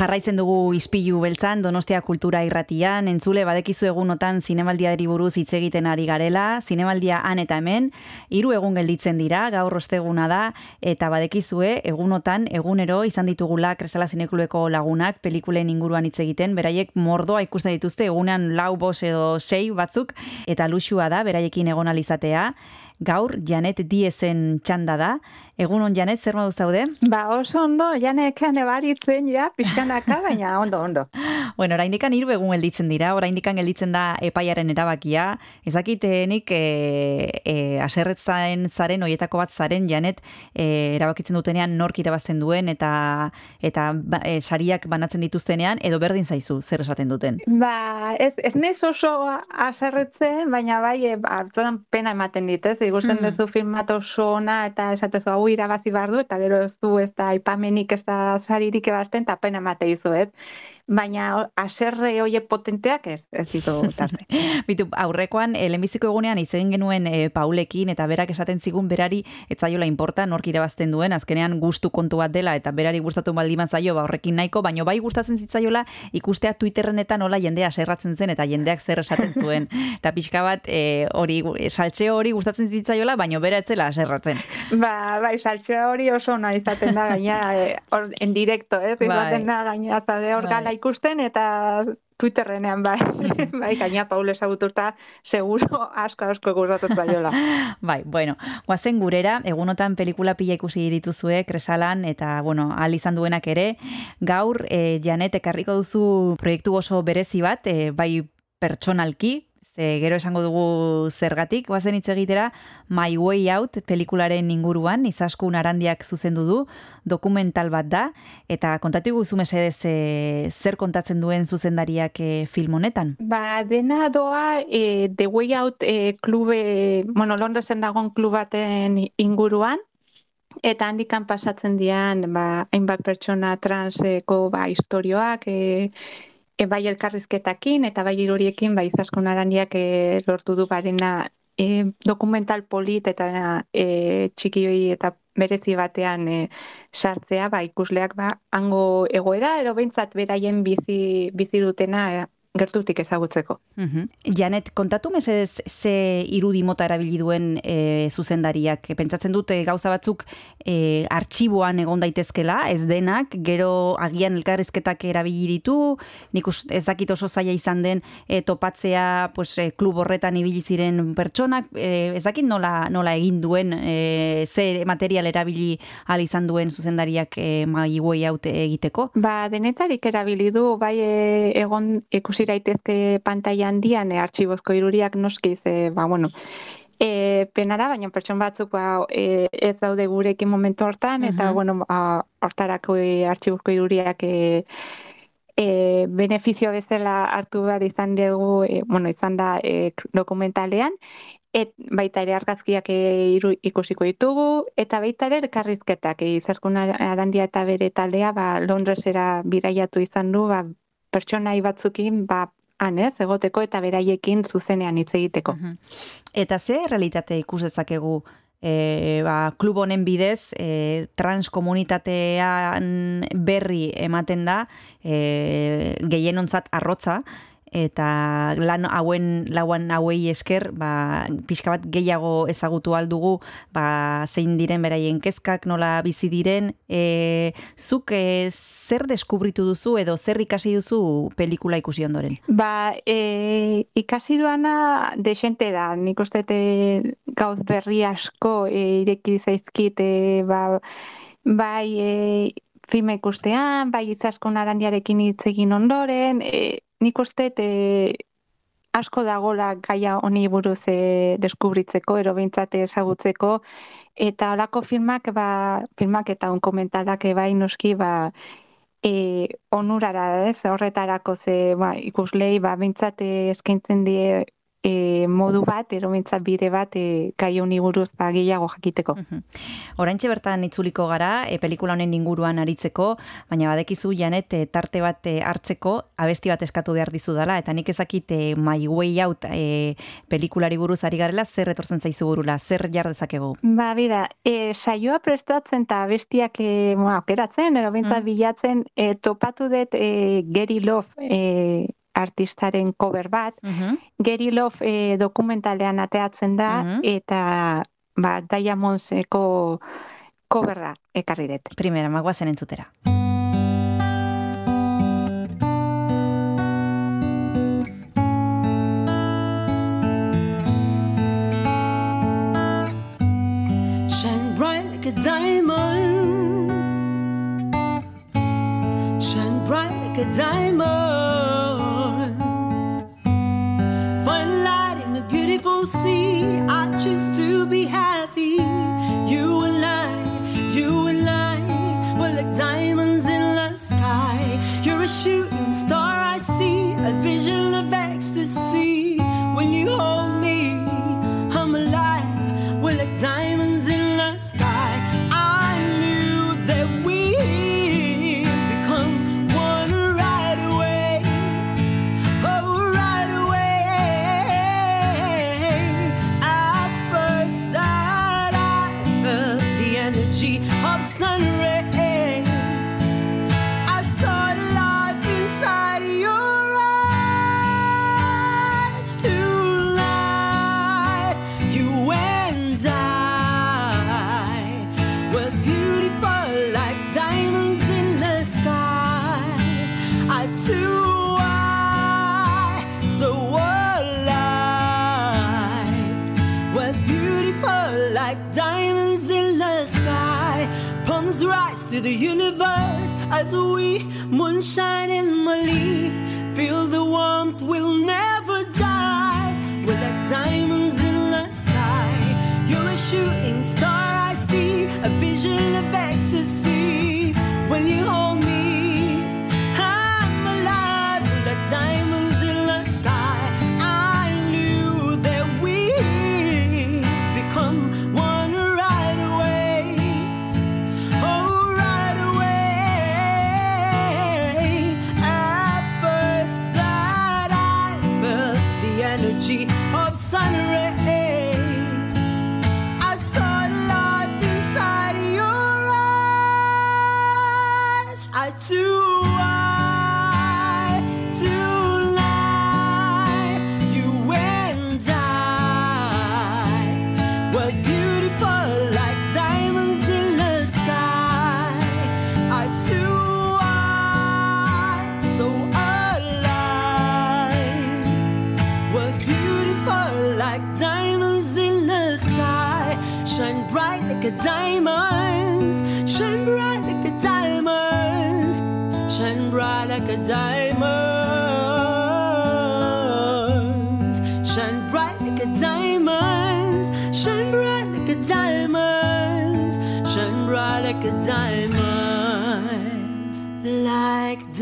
Jarraitzen dugu ispilu beltzan, Donostia Kultura Irratian, entzule badekizu egunotan zinemaldiari buruz hitz egiten ari garela, zinemaldia han eta hemen, hiru egun gelditzen dira, gaur osteguna da, eta badekizue egunotan, egunero izan ditugula Kresala Zinekulueko lagunak pelikulen inguruan hitz egiten, beraiek mordoa ikusten dituzte egunean lau bos edo sei batzuk, eta luxua da, beraiekin egon alizatea, gaur Janet Diezen txanda da. Egun on Janet, zer modu zaude? Ba, oso ondo, Janekan ebaritzen ja, pixkanaka, baina ondo, ondo. bueno, oraindikan hiru egun gelditzen dira, oraindikan gelditzen da epaiaren erabakia. Ezakitenik e, e, aserretzaen zaren, oietako bat zaren, Janet, e, erabakitzen dutenean nork irabazten duen, eta eta ba, e, sariak banatzen dituztenean, edo berdin zaizu, zer esaten duten? Ba, ez, ez nez oso aserretzen, baina bai, e, ba, pena ematen dit, ez? igusten mm. duzu filmat oso ona eta esatezu hau irabazi bardu eta gero ez du ez da ipamenik ez da saririk ebasten eta pena mate izu, ez? Baina aserre hoie potenteak ez, ez ditu tarte. Bitu, aurrekoan, e, egunean izen genuen e, Paulekin, eta berak esaten zigun berari, etzaiola inporta, nork irabazten duen, azkenean gustu kontu bat dela, eta berari gustatu baldiman zaio, ba, horrekin nahiko, baino bai gustatzen zitzaiola, ikustea Twitterren eta nola jendea aserratzen zen, eta jendeak zer esaten zuen. eta pixka bat, e, hori, saltxe hori gustatzen zitzaiola, baino bera etzela aserratzen. Ba, bai, saltxe hori oso nahi izaten da, gaina, e, en directo, ez, bai. izaten da, gaina, zade hor bai ikusten eta Twitterrenean bai, bai, gaina Paul ezaguturta seguro asko asko gustatzen zaiola. bai, bueno, guazen gurera, egunotan pelikula pila ikusi dituzue kresalan eta bueno, al izan duenak ere, gaur e, Janet ekarriko duzu proiektu oso berezi bat, e, bai pertsonalki, ze gero esango dugu zergatik, guazen hitz egitera My Way Out pelikularen inguruan, izaskun arandiak zuzendu du, dokumental bat da, eta kontatu guzu mesedez e, zer kontatzen duen zuzendariak e, film honetan? Ba, dena doa e, The Way Out e, klube, bueno, Londresen dagoen klubaten inguruan, Eta handikan pasatzen dian, ba, hainbat pertsona transeko ba, historioak, e, e, bai elkarrizketakin eta bai iruriekin bai zaskun arandiak e, lortu du badena e, dokumental polit eta e, txikioi eta merezi batean e, sartzea. Ba ikusleak ba hango egoera ero beintzat beraien bizi bizi dutena gertutik ezagutzeko. Mm Janet, kontatu mesedez ze irudi mota erabili duen e, zuzendariak. Pentsatzen dute gauza batzuk e, artxiboan egon daitezkela, ez denak, gero agian elkarrizketak erabili ditu, nik ez dakit oso zaila izan den e, topatzea pues, e, klub horretan ibili ziren pertsonak, e, ez dakit nola, nola egin duen, e, ze material erabili al izan duen zuzendariak e, magi haute egiteko? Ba, denetarik erabili du, bai e, egon ikusi ikusi daitezke pantaila handian e, artxibozko iruriak noski ze ba bueno e, penara baina pertson batzuk ba, e, ez daude gurekin momentu hortan eta bueno ba, hortarako e, artxibozko iruriak e, e, beneficio bezala hartu behar izan dugu e, bueno izan da e, dokumentalean Et, baita ere argazkiak e, ikusiko ditugu, eta baita ere elkarrizketak, e, izaskun arandia eta bere taldea, ba, Londresera biraiatu izan du, ba, pertsonai batzukin ba anez egoteko eta beraiekin zuzenean hitz egiteko. Eta ze realitate ikus dezakegu e, ba, klub honen bidez e, transkomunitatean berri ematen da e, gehienontzat arrotza eta lan hauen lauan hauei esker ba, pixka bat gehiago ezagutu aldugu ba, zein diren beraien kezkak nola bizi diren e, zuk e, zer deskubritu duzu edo zer ikasi duzu pelikula ikusi ondoren? Ba, e, ikasi duana desente da, nik uste gauz berri asko e, ireki zaizkit e, ba, bai e, filma ikustean, bai izaskon arandiarekin hitz egin ondoren, e, nik uste e, asko dagola gaia honi buruz e, deskubritzeko, ero bintzate ezagutzeko, eta olako filmak, ba, filmak eta un komentalak bai noski, ba, e, onurara ez, horretarako ze ba, ikuslei, ba, bintzate eskaintzen die e, modu bat, eromintza bide bat, e, gai honi buruz ba, gehiago jakiteko. Oraintxe bertan itzuliko gara, e, pelikula honen inguruan aritzeko, baina badekizu janet e, tarte bat e, hartzeko, abesti bat eskatu behar dizu dela, eta nik ezakit e, My Way Out e, pelikulari buruz ari garela, zer retortzen zaizu burula, zer jar dezakegu? Ba, bira, e, saioa prestatzen eta abestiak e, moa, okeratzen, eromintza mm. bilatzen, e, topatu dut e, Gary Love e, artistaren cover bat, uh -huh. Gary Love e, dokumentalean ateatzen da, uh -huh. eta ba, Diamondseko coverra ekarri dut. Primera, magoazen entzutera. Shine bright like a diamond Shine bright like a diamond the universe as we moonshine in Mali. Feel the warmth, we'll never die. We're like diamonds in the sky. You're a shooting star, I see a vision of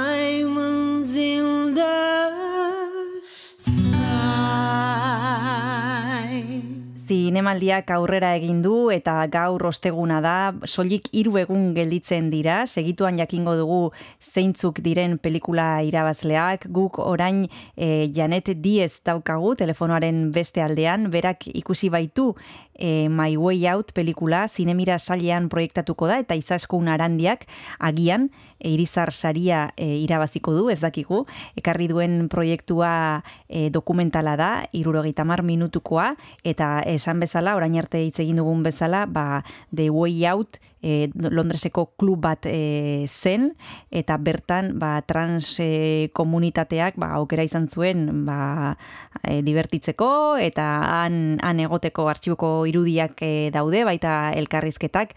diamonds in the sky zinemaldiak aurrera egin du eta gaur osteguna da, soilik hiru egun gelditzen dira, segituan jakingo dugu zeintzuk diren pelikula irabazleak, guk orain e, Janet Diez daukagu telefonoaren beste aldean, berak ikusi baitu e, My Way Out pelikula zinemira sailean proiektatuko da eta izaskun arandiak agian e, irizar saria e, irabaziko du, ez dakigu, ekarri duen proiektua e, dokumentala da, irurogeita mar minutukoa, eta esan bezala, orain arte hitz egin dugun bezala, ba, The Way Out e, Londreseko klub bat e, zen eta bertan ba, trans e, komunitateak ba, aukera izan zuen ba, e, divertitzeko eta han, han egoteko artxiboko irudiak e, daude baita elkarrizketak.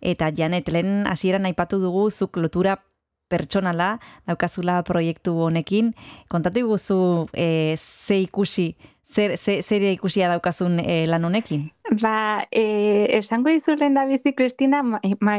Eta janet lehen hasieran aipatu dugu zuk lotura pertsonala daukazula proiektu honekin. Kontatu guzu e, ze ikusi Zer, zer, zer ikusia daukazun e, lan honekin? Ba, e, esango dizuren da bizi, Kristina,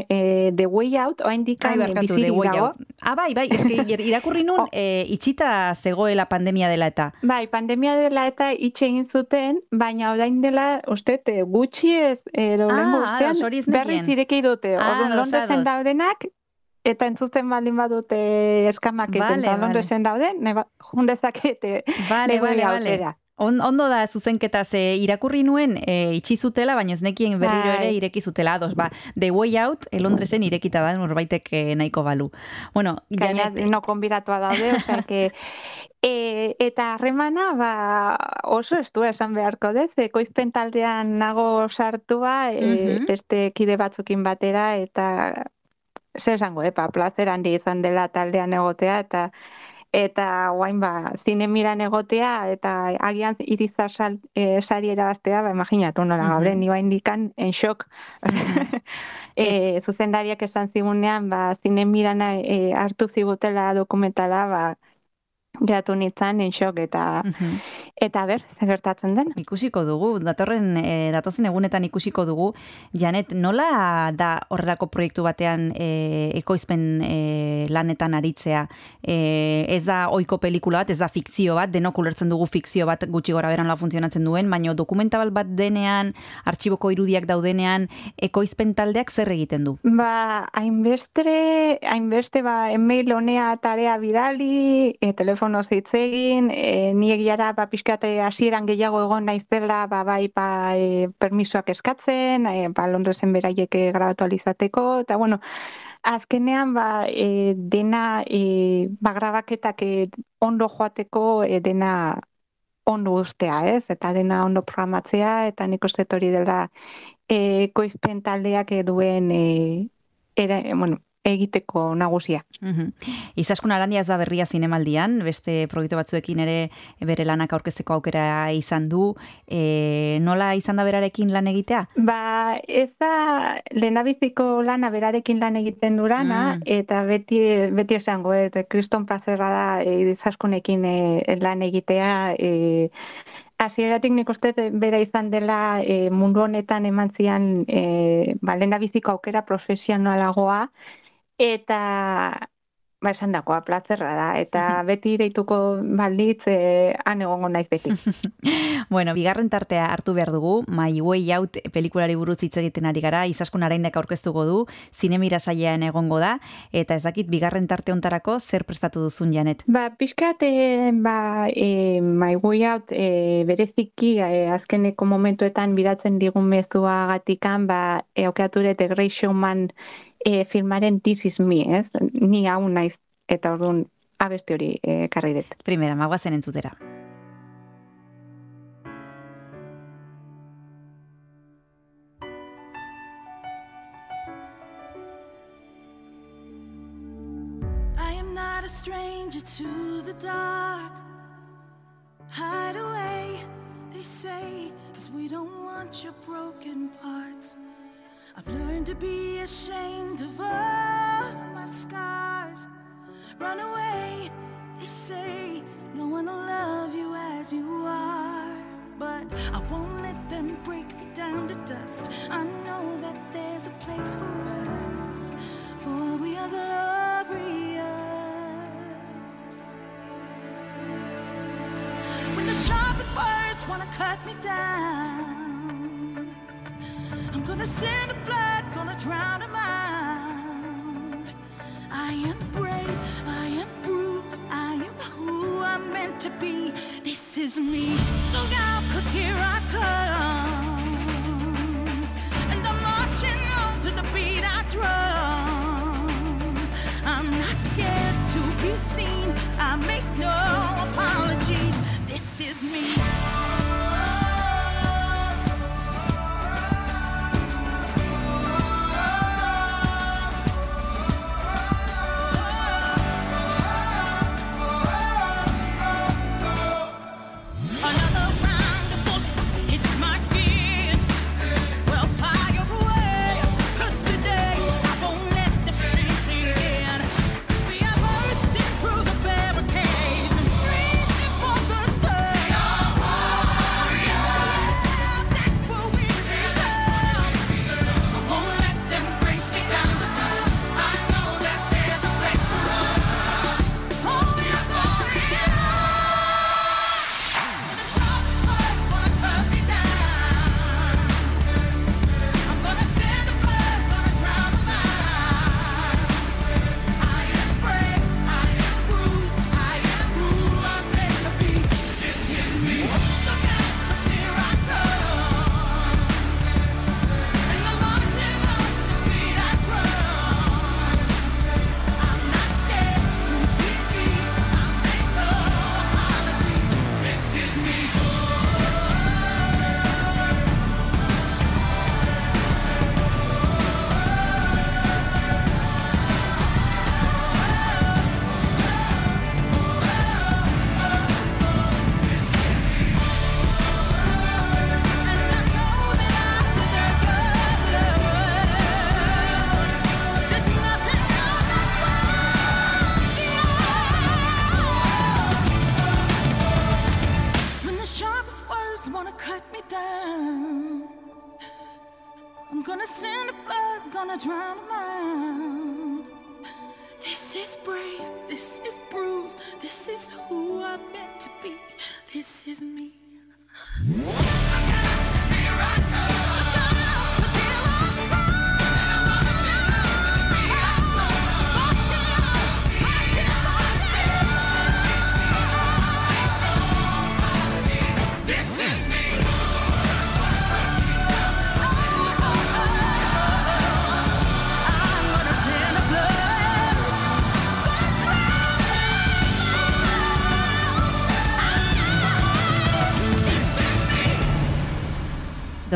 e, The Way Out, oa indikan bizirik dago. Ah, bai, bai, eske irakurri nun, oh. e, itxita zegoela pandemia dela eta. Bai, pandemia dela eta itxe egin zuten, baina odain dela, uste, gutxi ez, e, ah, ustean, berri zireke dute. Ah, Orduan, Londresen daudenak, eta entzuten baldin badute eskamak vale, eta Londresen dauden, ba, jundezakete, vale, vale, vale. On, ondo da zuzenketa ze irakurri nuen e, itxi zutela, baina ez nekien berriro ere bai. ireki zutela. Ados, ba, The Way Out, el Londresen irekita da, norbaitek e, nahiko balu. Bueno, Gaina, janet... no konbiratua daude, osea, que... E, eta harremana ba, oso estu esan beharko dez, ekoizpen taldean nago sartua, e, beste kide batzukin batera, eta zer esango, epa, plazer handi izan dela taldean egotea, eta eta guain ba, zine miran egotea, eta agian irizar sal, e, sari erabaztea, ba, imaginatu nola, uh -huh. gabre, niba indikan, en shock. e, zuzendariak esan zigunean, ba, zine miran e, hartu zigutela dokumentala, ba, Geratu nintzen, shock eta eta ber, zer gertatzen den. Ikusiko dugu, datorren e, datozen egunetan ikusiko dugu. Janet, nola da horrelako proiektu batean e, ekoizpen e, lanetan aritzea? E, ez da oiko pelikula bat, ez da fikzio bat, denok ulertzen dugu fikzio bat gutxi gora beran la funtzionatzen duen, baina dokumentabal bat denean, artxiboko irudiak daudenean, ekoizpen taldeak zer egiten du? Ba, hainbeste, hainbeste ba, email honea tarea birali, e, telefono zitzegin, e, ni egiara ba, pixkate hasieran gehiago egon naizela, ba, bai, ba, e, permisoak eskatzen, e, ba, Londresen beraiek grabatu alizateko, eta bueno, azkenean ba, e, dena e, ba, grabaketak e, ondo joateko e, dena ondo ustea, ez? Eta dena ondo programatzea, eta niko zetori dela e, koizpen taldeak duen e, era, bueno, egiteko nagusia. Mm Izaskun arandia ez da berria zinemaldian, beste proiektu batzuekin ere bere lanak aurkezteko aukera izan du. E, nola izan da berarekin lan egitea? Ba, ez da lehenabiziko lana berarekin lan egiten durana, mm. eta beti, beti esango, eta kriston plazerra da e, izaskunekin e, lan egitea, e, Hasieratik nik uste bera izan dela e, mundu honetan eman zian e, ba, biziko aukera profesionalagoa eta ba esan dakoa plazerra da. Eta beti deituko eh, han egongo naiz beti. bueno, bigarren tartea hartu behar dugu, My Way Out pelikulari buruz hitz egiten ari gara, izaskun arainek aurkeztuko du, zinemira sailean egongo da, eta ez dakit bigarren tarte ontarako zer prestatu duzun janet? Ba, pixkat, e, ba, e, My Way Out e, bereziki e, azkeneko momentuetan biratzen digun mezua gatikan, ba, e, okeature The Great Showman e, filmaren This is me, ez? Ni hau naiz eta orduan abesti hori e, karri dut. Primera, magoazen entzutera. I am not a stranger to the dark Hide away, they say Cause we don't want your broken parts I've learned to be ashamed of all my scars. Run away, they say, no one will love you as you are. But I won't let them break me down to dust. I know that there's a place for us, for we are glorious. When the sharpest words wanna cut me down. Gonna send the blood, gonna drown him out. I am brave, I am bruised, I am who I'm meant to be. This is me. Look out, cause here I come. Gonna drown a. This is brave, this is bruised, this is who I'm meant to be, this is me.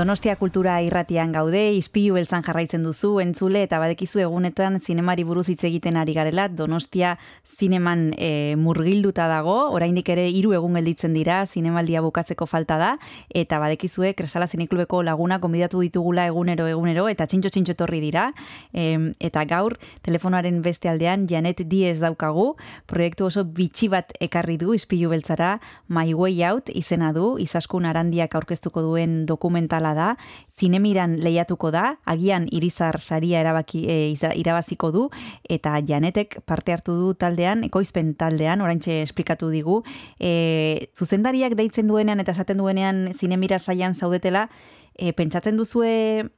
Donostia kultura irratian gaude, izpilu beltzan jarraitzen duzu, entzule eta badekizu egunetan zinemari buruz hitz egiten ari garela, Donostia zineman e, murgilduta dago, oraindik ere hiru egun gelditzen dira, zinemaldia bukatzeko falta da, eta badekizue Kresala Zineklubeko laguna konbidatu ditugula egunero egunero, eta txintxo txintxo torri dira, e, eta gaur telefonoaren beste aldean Janet Diez daukagu, proiektu oso bitxi bat ekarri du izpilu beltzara, My Way Out izena du, izaskun arandiak aurkeztuko duen dokumental da, zinemiran lehiatuko da, agian irizar saria erabaki, e, irabaziko du, eta janetek parte hartu du taldean, ekoizpen taldean, oraintxe esplikatu digu, e, zuzendariak deitzen duenean eta esaten duenean zinemira saian zaudetela, e, pentsatzen duzue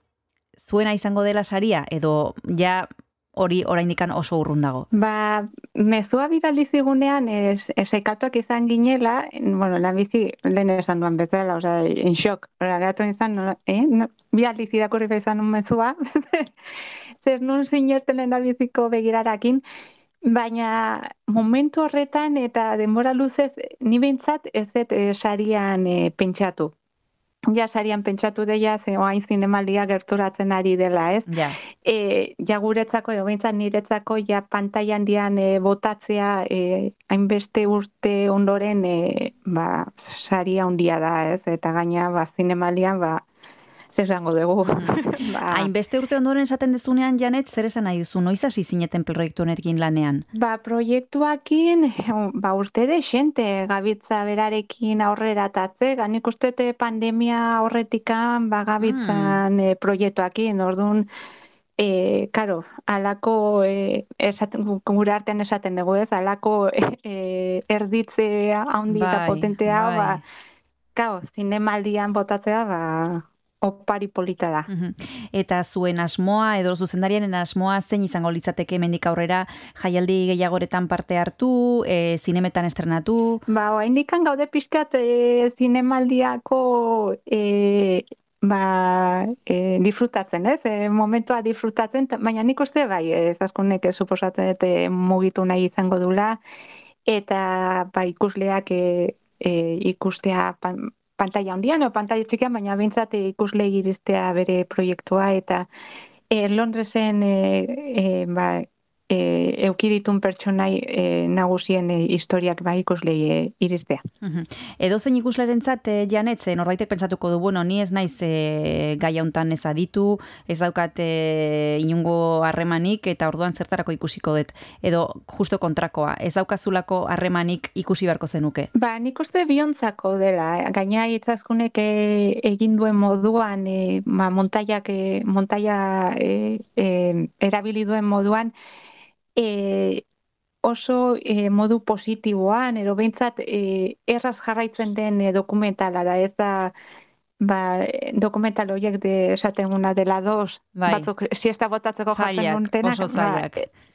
zuena izango dela saria, edo ja hori oraindikan oso urrun dago. Ba, mezua birali zigunean es esekatuak izan ginela, bueno, la bizi lehen esan duan bezala, o sea, en shock. Ora izan, no, eh, no, bi aldiz irakurri izan un mezua. Zer nun sinesten lehen biziko begirarakin, baina momentu horretan eta denbora luzez ni beintzat ez dut eh, sarian eh, pentsatu ja sarian pentsatu deia ze oain zinemaldia gerturatzen ari dela, ez? Ja. E, ja guretzako edo niretzako ja pantaila handian e, botatzea e, hainbeste urte ondoren e, ba saria handia da, ez? Eta gaina ba zinemalian ba zer zango dugu. Mm. ba. Hainbeste urte ondoren esaten dezunean, Janet, zer esan nahi duzu? Noiz hasi zineten proiektu honekin lanean? Ba, proiektuakin, ba, urte de xente, gabitza berarekin aurrera tatze, ganik ustete pandemia horretikan, ba, gabitzan mm. proiektuakin, orduan, E, karo, alako, e, esaten, gure artean esaten dugu ez, alako e, erditzea handi eta bai, potentea, bai. ba, kao, zinemaldian botatzea, ba, opari polita da. Eta zuen asmoa, edo zuzendariaren asmoa, zein izango litzateke mendik aurrera, jaialdi gehiagoretan parte hartu, e, zinemetan estrenatu? Ba, oa, indikan gaude pixkat e, zinemaldiako e, ba, e, disfrutatzen, ez? E, momentua disfrutatzen, baina nik uste, bai, ez askonek suposatzen eta mugitu nahi izango dula, eta ba, ikusleak e, e, ikustea pantalla handian o pantalla txikian, baina bintzat ikusle iristea bere proiektua eta e, Londresen e, e, ba, e, eukiditun pertsonai e, nagusien e, historiak ba ikuslei e, iristea. Edo zein ikusleren zat, e, janet, norbaitek pentsatuko du, bueno, ni ez naiz e, gai hauntan ez aditu, ez daukat e, inungo harremanik eta orduan zertarako ikusiko dut. Edo justo kontrakoa, ez daukazulako harremanik ikusi beharko zenuke? Ba, nik uste biontzako dela, gaina itzazkunek e, egin duen moduan, e, ba, montaiak, e, montaia e, e, erabili duen moduan, e, oso e, modu positiboan, ero behintzat e, erraz jarraitzen den e, dokumentala da, ez da ba, dokumental horiek de esaten una dela dos, bai. batzuk siesta botatzeko jartzen duntenak. Oso ba, zaiak. Ba,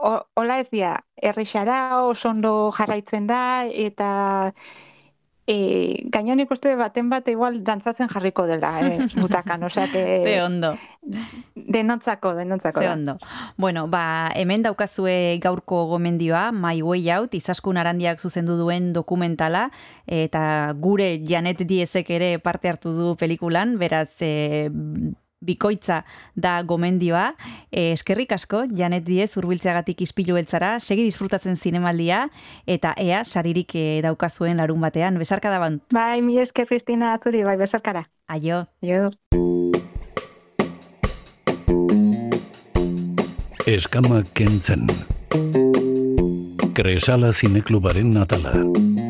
Ola ez dia, errixara oso ondo jarraitzen da, eta e, gaina nik uste baten bat igual dantzatzen jarriko dela, eh, mutakan, osea que... Ze ondo. Denotzako, denotzako. Ze ondo. Bueno, ba, hemen daukazue gaurko gomendioa, My Way Out, izaskun arandiak zuzendu duen dokumentala, eta gure Janet Diezek ere parte hartu du pelikulan, beraz, e, bikoitza da gomendioa. E, eskerrik asko, Janet Diez, urbiltzeagatik izpilu beltzara, segi disfrutatzen zinemaldia, eta ea, saririk e, daukazuen larun batean. Besarka da bant. Bai, mi esker, Kristina, azuri, bai, besarkara. Aio. Aio. Eskama kentzen. Kresala zineklubaren natala.